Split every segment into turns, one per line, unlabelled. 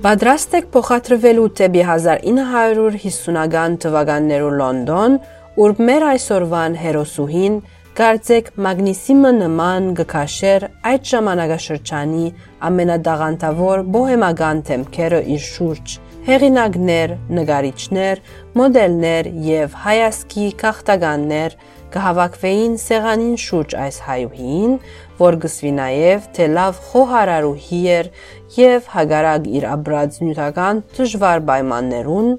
Պատրաստ եք փոխադրվելու դեպի 1950-ական թվականներու Լոնդոն, ուր մեր այսօրվան հերոսուհին կարծեք մագնիսիմը նման գքաշեր այդ ժամանակաշրջանի ամենադաղանտավոր բոհեմական թեմքերը իր շուրջ հեղինակներ, նկարիչներ, մոդելներ եւ հայասկի քաղաքտականներ կհավաքվեին սեղանին շուրջ այս հայուհին, որ գսվի նաև թե լավ խոհարարուհի էր եւ հագարակ իր աբրած նյութական դժվար պայմաններուն,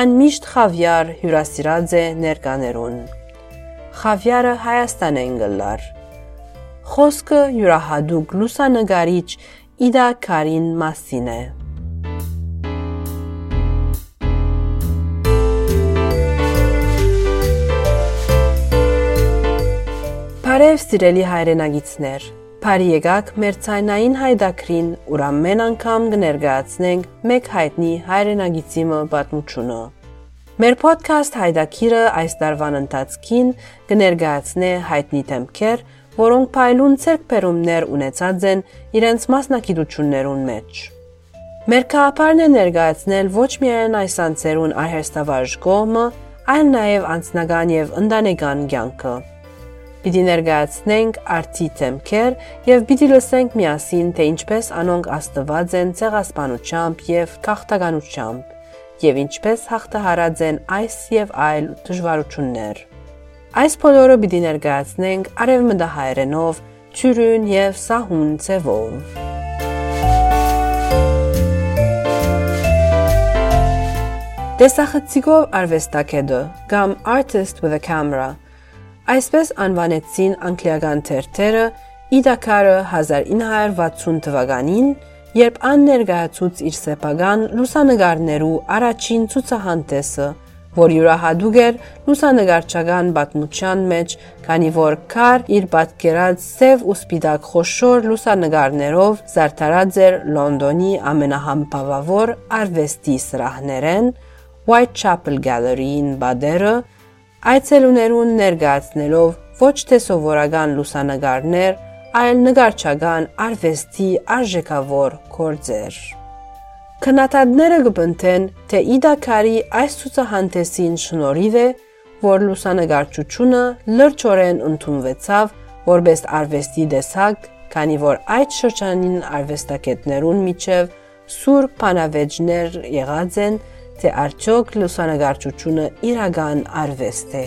անմիշտ խավյար հյուրասիրած է ներկաներուն։ Խավյարը Հայաստան են գլար։ Խոսքը յուրահատուկ լուսանկարիչ Իդա Կարին մասին է։ Բարև սիրելի հայրենագիցներ, Բարի եկաք մեր ցայնային հայդակրին, ուր ամեն անգամ կներկայացնենք մեկ հայտնի հայրենագիցիմը պատմությունը։ Մեր ոդքասթ հայդակիրը այս տարվան ընթացքին կներկայացնե հայտնի թեմքեր, որոնք փայլուն ցերկբերումներ ունեցած են իրենց մասնակցություններուն մեջ։ Մեր քաղաքարն է ներկայացնել ոչ միայն այս անձերուն արհեստավարժ կողմը, այլ նաև անձնական եւ ընտանեկան կյանքը պիտի ներկայացնենք արդի թեմքեր եւ պիտի լսենք միասին, թե ինչպես անոնք աստված են ցեղասպանությամբ եւ քաղաքտականությամբ եւ ինչպես հաղթահարած են այս եւ այլ դժվարություններ։ Այս բոլորը պիտի ներկայացնենք արևմտահայերենով, ճյուրուն եւ սահուն ցևով։ Տեսախցիկով արվեստակեդը կամ artist with a camera Այսպես անվանեցին անգլիական թերթերը Իդակարը 1960 թվականին, երբ ան ներկայացուց իր սեփական լուսանգարներու առաջին ցուցահանդեսը, որ յուրահատուկ էր լուսանգարչական պատմության մեջ, քանի որ կար իր պատկերած սև ու սպիտակ խոշոր լուսանգարներով զարդարած էր Լոնդոնի ամենահամբավավոր արվեստի սրահներեն Whitechapel Gallery-ին բادرը Այցելուներուն ներկայացնելով ոչ թե սովորական լուսանկարներ, այլ նկարչական արվեստի արժեքավոր գործեր։ Քննադատները կբնթեն, թե Իդակարի այս ցուցահանդեսին շնորհիվ է, որ լուսանկարչությունը լրջորեն ընդունվեցավ որպես արվեստի տեսակ, քանի որ այդ շրջանին արվեստագետներուն միջև սուր բանավեճներ եղած են, թե արդյոք լուսանկարչությունը իրական արվեստ է։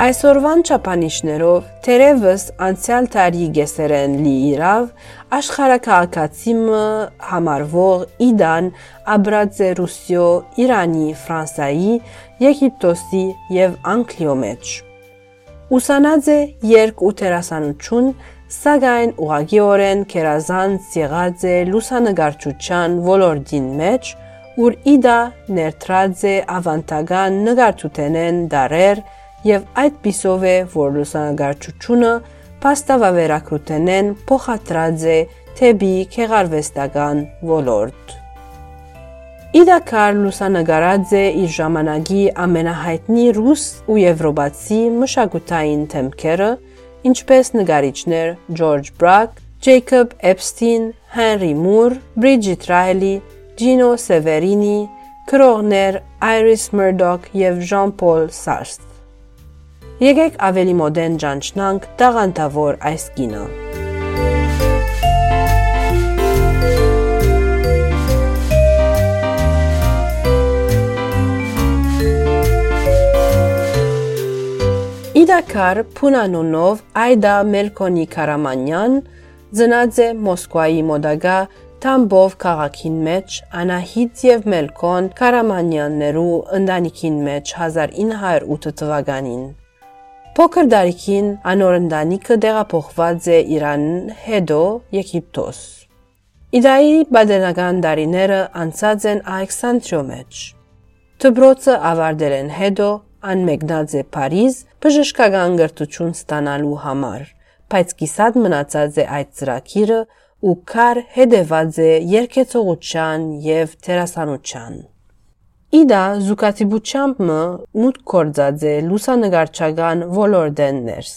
Այսօրվան չափանիշներով թերևս անցյալ տարի գեսերեն լի իրավ աշխարհակաղակացիմը համարվող Իդան, Աբրաձե Ռուսիո, Իրանի, Ֆրանսայի, Եգիպտոսի եւ Անգլիո մեջ։ Ուսանած է երկ ու տերասանություն սակայն ուղագիորեն կերազանց եղած է լուսանգարչության ոլորտին մեջ, ուր իդա ներտրած է ավանտագան նգարչութենեն դարեր եւ այդ պիսով է, որ լուսանգարչությունը պաստավավերակրութենեն փոխադրած է թեպի քեղարվեստական ոլորտ։ Իդակար լուսանգարած է իր ժամանակի ամենահայտնի ռուս ու եվրոպացի մշակութային թեմքերը, ինչպես նկարիչներ Ջորջ Բրակ, Ջեյքոբ Էփստին, Հենրի Մուր, Բրիջիտ Ռայլի, Ջինո Սևերինի, քրողներ Այրիս Մերդոկ եւ Ժան-Պոլ Սարստ։ Եկեք ավելի մոդեն ճանչնանք տաղանտավոր այս կինը։ Օտակար Փունանունով Այդա Մելքոնի Կարամանյան ծնած է Մոսկվայի մոդագա Տամբով քաղաքին մեջ Անահիտ եւ Մելքոն Կարամանյաններու ընտանիքին մեջ 1908 թվականին։ Փոքր դարիքին անոր ընտանիքը դեղափոխված է Իրան, հետո Եգիպտոս։ Իդայի բادرնական դարիները անցած են Ալեքսանդրիո մեջ։ Դբրոցը ավարտել են հետո անմեկնած է Փարիզ բժշկական գրթություն ստանալու համար, բայց կիսատ մնացած է այդ ծրագիրը ու քար հետևած է երկեցողության եւ թերասանության։ Իդա զուգացիբուչամը մուտք կորձած է լուսանգարչական ոլորտեն ներս։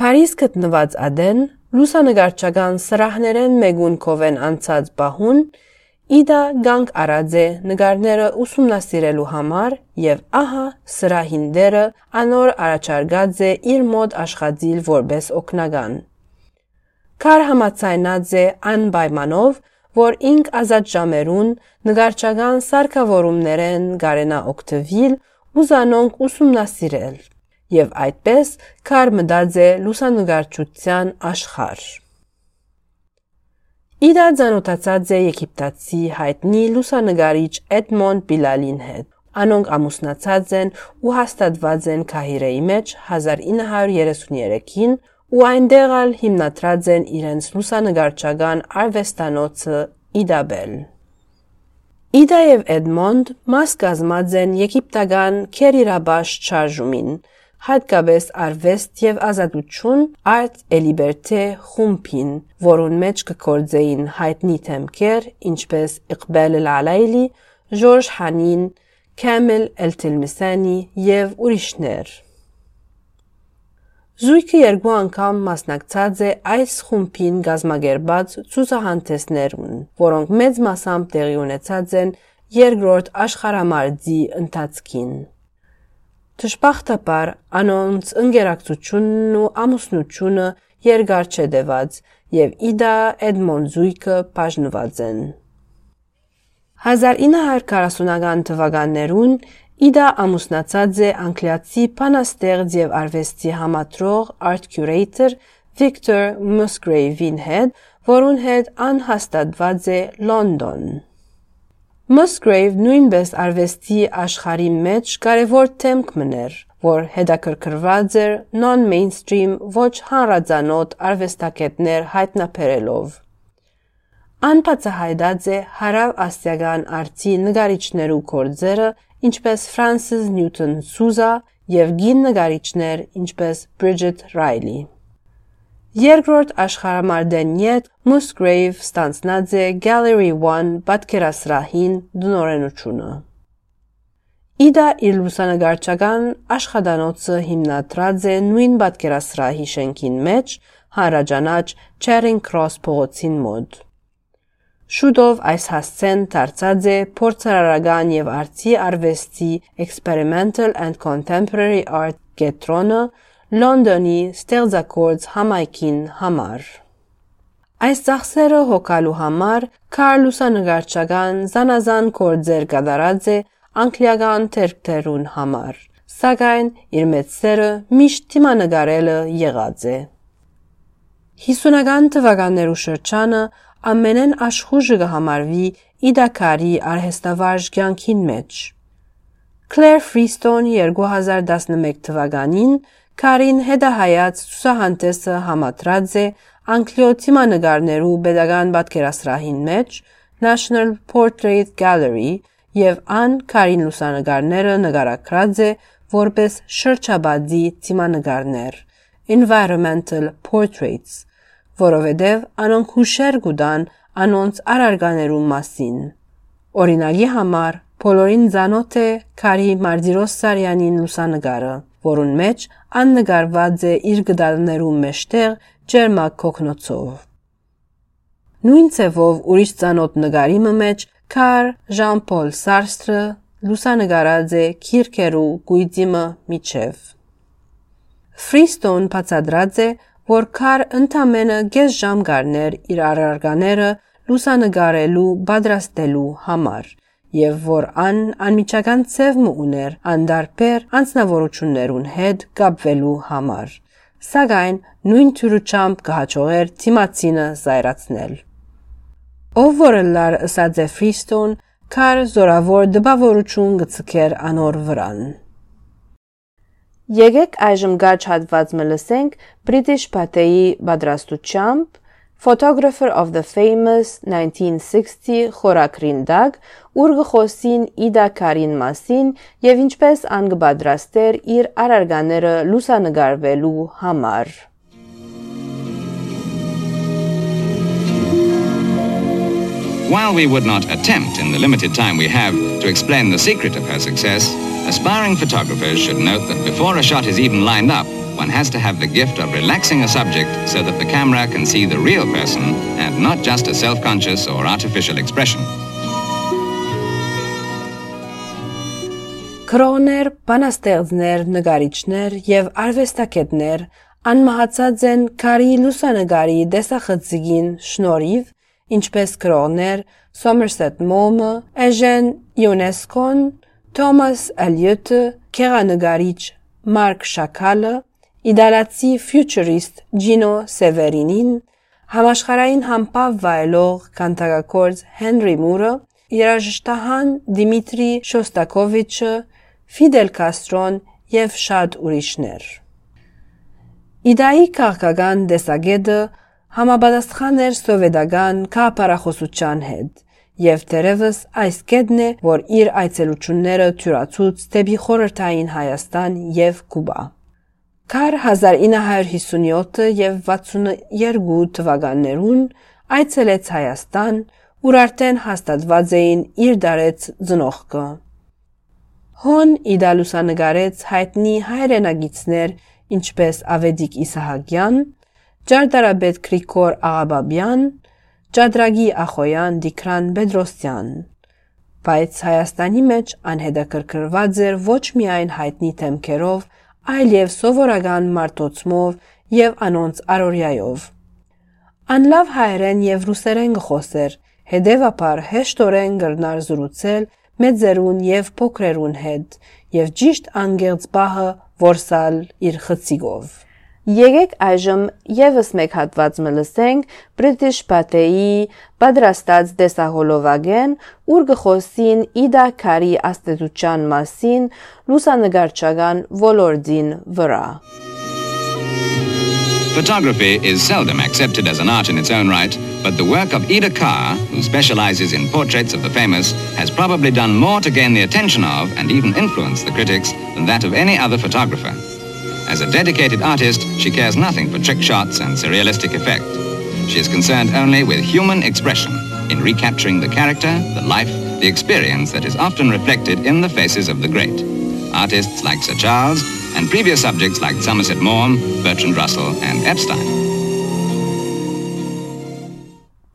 Փարիզ գտնված ադեն լուսանկարչական սրահներեն մեգուն կովեն անցած բահուն Իդա գանք արած է նկարները ուսումնասիրելու համար եւ ահա սրահին դերը անոր առաջարկած է իր մոտ աշխատիլ որպես օկնական։ Կար համացայնած է այն պայմանով, որ ինք ազատ ժամերուն նկարչական սարքավորումներեն գարենա օգտվիլ ու զանոնք ուսումնասիրել եւ այդպես կար մտած է լուսանկարչության աշխարհ։ Իդա ցանոթացած է եգիպտացի հայտնի լուսանգարիչ Էդմոնդ Բիլալին հետ։ Անոնք ամուսնացած են ու հաստատված են Քահիրեի մեջ 1933-ին ու այնտեղ ալ հիմնադրած են իրենց լուսանգարչական արվեստանոցը Իդաբել։ Իդա եւ Էդմոնդ մաս կազմած են եգիպտական Քերիրաբաշ շարժումին, հատկապես արվեստ եւ ազատություն et Liberté խումբին, որուն մեջ կգործեին հայտնի թեմքեր, ինչպես Իqbal el-Alayli, Ժորժ Հանին, Քամել el-Tilmisani եւ ուրիշներ։ Զույգը երկու անգամ մասնակցած է այս խումբին գազմագերբած ցուցահանդեսներուն, որոնք մեծ մասամբ տեղի ունեցած են երկրորդ աշխարհամարտի ընթացքին։ Դժբախտաբար անոնց ընկերակցությունն ու ամուսնությունը երկար չդեված եւ Իդա Էդմոն զույգը բաժնված են։ 1940-ական թվականներուն Իդա ամուսնացած է անգլիացի բանաստեղծ եւ արվեստի համատրող art curator Victor Musgrave-ին հետ, որուն հետ անհաստատված է Լոնդոն։ Musgrave նույնպես արվեստի աշխարհի մեջ կարևոր թեմք մներ, որ հետաքրքրված էր non-mainstream ոչ հանրազանոթ արվեստագետներ հայտնաբերելով։ Անբացահայտած է հարավ ասիական արտի նկարիչներու գործերը, ինչպես Francis Newton Sousa եւ գին նկարիչներ, ինչպես Bridget Riley։ Երկրորդ աշխարհամարտեն յետ Musgrave ստանցնած է Gallery 1 պատկերասրահին դնորենությունը։ Իդա իր լուսանգարչական աշխատանոցը հիմնադրած է նույն պատկերասրահի շենքին մեջ հարաջանաչ Charing Cross փողոցին մոտ։ Շուտով այս հասցեն դարձած է փորձարարական եւ արտի արվեստի Experimental and Contemporary Art կետրոնը Լոնդոնի ստեղծագործ համայնքին համար։ Այս ծախսերը հոգալու համար Կարլուսանգարչական զանազան գործեր կատարած է անգլիական թերքերուն համար, սակայն իր մեծ սերը միշտ թիմանկարելը եղած է։ 50-ական թվականներու շրջանը ամենեն աշխուժը կհամարվի իդակարի արհեստավարժ կյանքին մեջ։ Claire Freestone 2011 թվականին Քարին հետահայաց ցուսահանդեսը համատրած է անգլիոթիմանգարներու pedagogan պատկերասրահին մեջ National Portrait Gallery եւ ան Քարին լուսանգարները նկարագրած է որպես շրջաբադի թիմանգարներ environmental portraits որովհետև անոնք հուշեր գուտան անոնց արարգաներու մասին օրինակի համար բոլորին ցանոթ է Քարի Մարտիրոս Սարյանին լուսանգարը որուն մեջ աննկարված է իր գդալներու մեջտեղ ջերմակ կոկնոցով։ Նույն ցևով ուրիշ ցանոթ նկարի մեջ Քար Ժան-Պոլ Սարստրը լուսանգարած է քիրքերու գույդիմը միջև։ Ֆրիստոն բացադրած է, որ Քար ընդամենը գես ժամ գարներ իր արարկաները լուսանգարելու պատրաստելու համար եւ որ ան անմիջական ծևմ ուներ անդարբեր անձնավորություններուն հետ կապվելու համար սակայն նույն թյուրուչամբ կհաջողեր թիմացինը զայրացնել ով որ լար ըսած է ֆրիստոն կար զորավոր դպավորություն գցքեր անոր վրան Եկեք այժմ գաչ հատված մլսենք British Pate-ի պատրաստությամբ Photographer of the Famous 1960 խորակրին դակ, ուր գխոսին Իդա Կարին մասին եւ ինչպես անգբադրաստեր իր արարկաները լուսանգարվելու համար։
While we would not attempt in the limited time we have to explain the secret of her success, aspiring photographers should note that before a shot is even lined up, one has to have the gift of relaxing a subject so that the camera can see the real person and not just a self-conscious or artificial expression.
Քրոներ, բանաստեղծներ, նկարիչներ եւ արվեստագետներ անմահացած են քարի լուսանգարի դեսախցիկին շնորհիվ, ինչպես քրոներ Somerset Maugham, Eugene Ionescon, Thomas Eliot, քեղանկարիչ Մարկ Շակալը, իդալացի futurist Ջինո Սևերինին, համաշխարային համպավ վայելող կանտակակորձ Հենրի Մուրը, երաժշտահան Դիմիտրի Շոստակովիչը, Ֆիդել Կաստրոն եւ շատ ուրիշներ։ Իդայի քաղաքական դեսագետը համապատասխան էր սովետական կապարախոսության հետ եւ դերևս այս կետն է, որ իր այցելությունները թյուրացուց դեպի խորհրդային Հայաստան եւ Կուբա։ Կար 1957 եւ 62 թվականներուն այցելեց Հայաստան, ուր արդեն հաստատված էին իր դարեց ծնողքը Հոն իդալուսանգարեց հայտնի հայրենագիցներ, ինչպես Ավեդիկ Իսահակյան, Ջարդարաբեդ Գրիգոր Աղաբաբյան, Ջադրագի Ախոյան, Դիկրան Բեդրոսյան։ Բայց Հայաստանի մեջ անհետաքրքրված էր ոչ միայն հայտնի թեմքերով, այլ եւ սովորական մարտոցմով եւ անոնց արորյայով։ Անլավ հայերեն եւ ռուսերեն գխոսեր, հետևաբար հեշտորեն գրնար զրուցել մեծերուն եւ փոքրերուն հետ եւ ճիշտ անգերց բահը որսալ իր խցիկով։ Եկեք այժմ եւս մեկ հատված մլսենք British Pate-ի պատրաստած դեսահոլովագեն, ուր գխոսին Իդա Քարի աստեցության մասին լուսանգարչական ոլորտին վրա։
Photography is seldom accepted as an art in its own right, but the work of Ida Carr, who specializes in portraits of the famous, has probably done more to gain the attention of and even influence the critics than that of any other photographer. As a dedicated artist, she cares nothing for trick shots and surrealistic effect. She is concerned only with human expression, in recapturing the character, the life, the experience that is often reflected in the faces of the great. Artists like Sir Charles and previous subjects like Somerset Maugham, Bertrand Russell, and Epstein.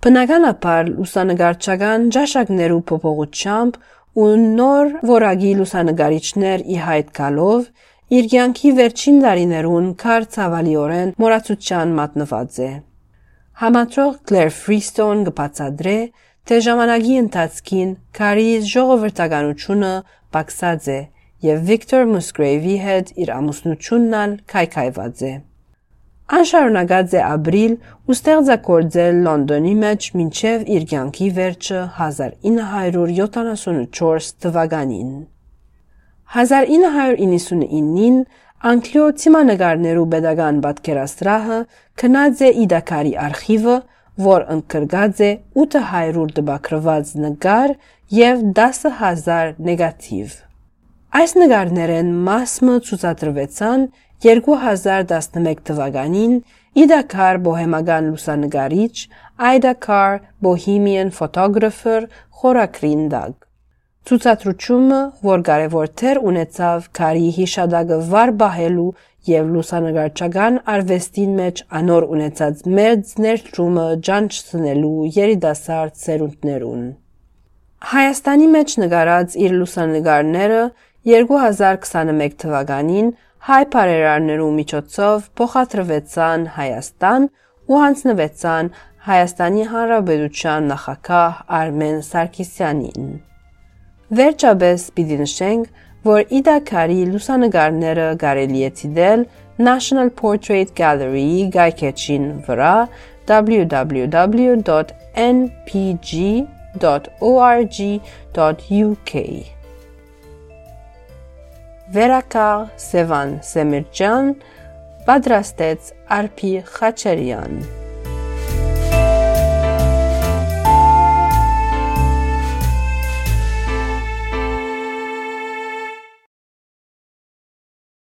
Բնականաբար լուսանգարչական ճաշակներու փոփոխությամբ ու նոր որագի լուսանգարիչներ ի հայտ գալով իր կյանքի վերջին տարիներուն քար ցավալիորեն մոռացության մատնված է։ Համատրող Claire Freestone կբացատրե, թե ժամանակի ընթացքին քարի ժողովրդականությունը պակսած է եւ Վիկտոր Մուսգրեյվի հետ իր ամուսնությունն ալ քայքայված է։ Անշարունակած է ապրիլ ու ստեղծագործել Լոնդոնի մեջ մինչև իր կյանքի վերջը 1974 թվականին։ 1999-ին Անկլիո թիմանագարներու pedagogan պատկերասրահը քնած է Իդակարի արխիվը, որ ընկրգած է 800 դպակրված նկար եւ 10000 նեգատիվ։ Այս նկարներեն մասը ցուցադրվեցան 2011 թվականին Carr բոհեմական լուսանկարիչ, Ida Carr Bohemian Photographer խորակրին դակ։ Ցուցադրությունը, որ կարևոր թեր ունեցավ Carr-ի հիշադակը վար բահելու եւ լուսանկարչական արվեստին մեջ անոր ունեցած մեծ ներդրումը ջանչցնելու երիտասարդ սերունդներուն։ Հայաստանի մեջ նկարած իր լուսանկարները 2021 թվականին հայ բարերարներու միջոցով փոխադրվեցան Հայաստան ու հանձնվեցան Հայաստանի Հանրապետության նախագահ Արմեն Սարգսյանին։ Վերջապես պիտի նշենք, որ Իդա Քարի լուսանկարները կարելի է ցիդել National Portrait Gallery-ի գայքեչին վրա www.npg.org.uk Վերակալ Սևան Սեմիրջյան պատրաստեց Արփի Խաչարյան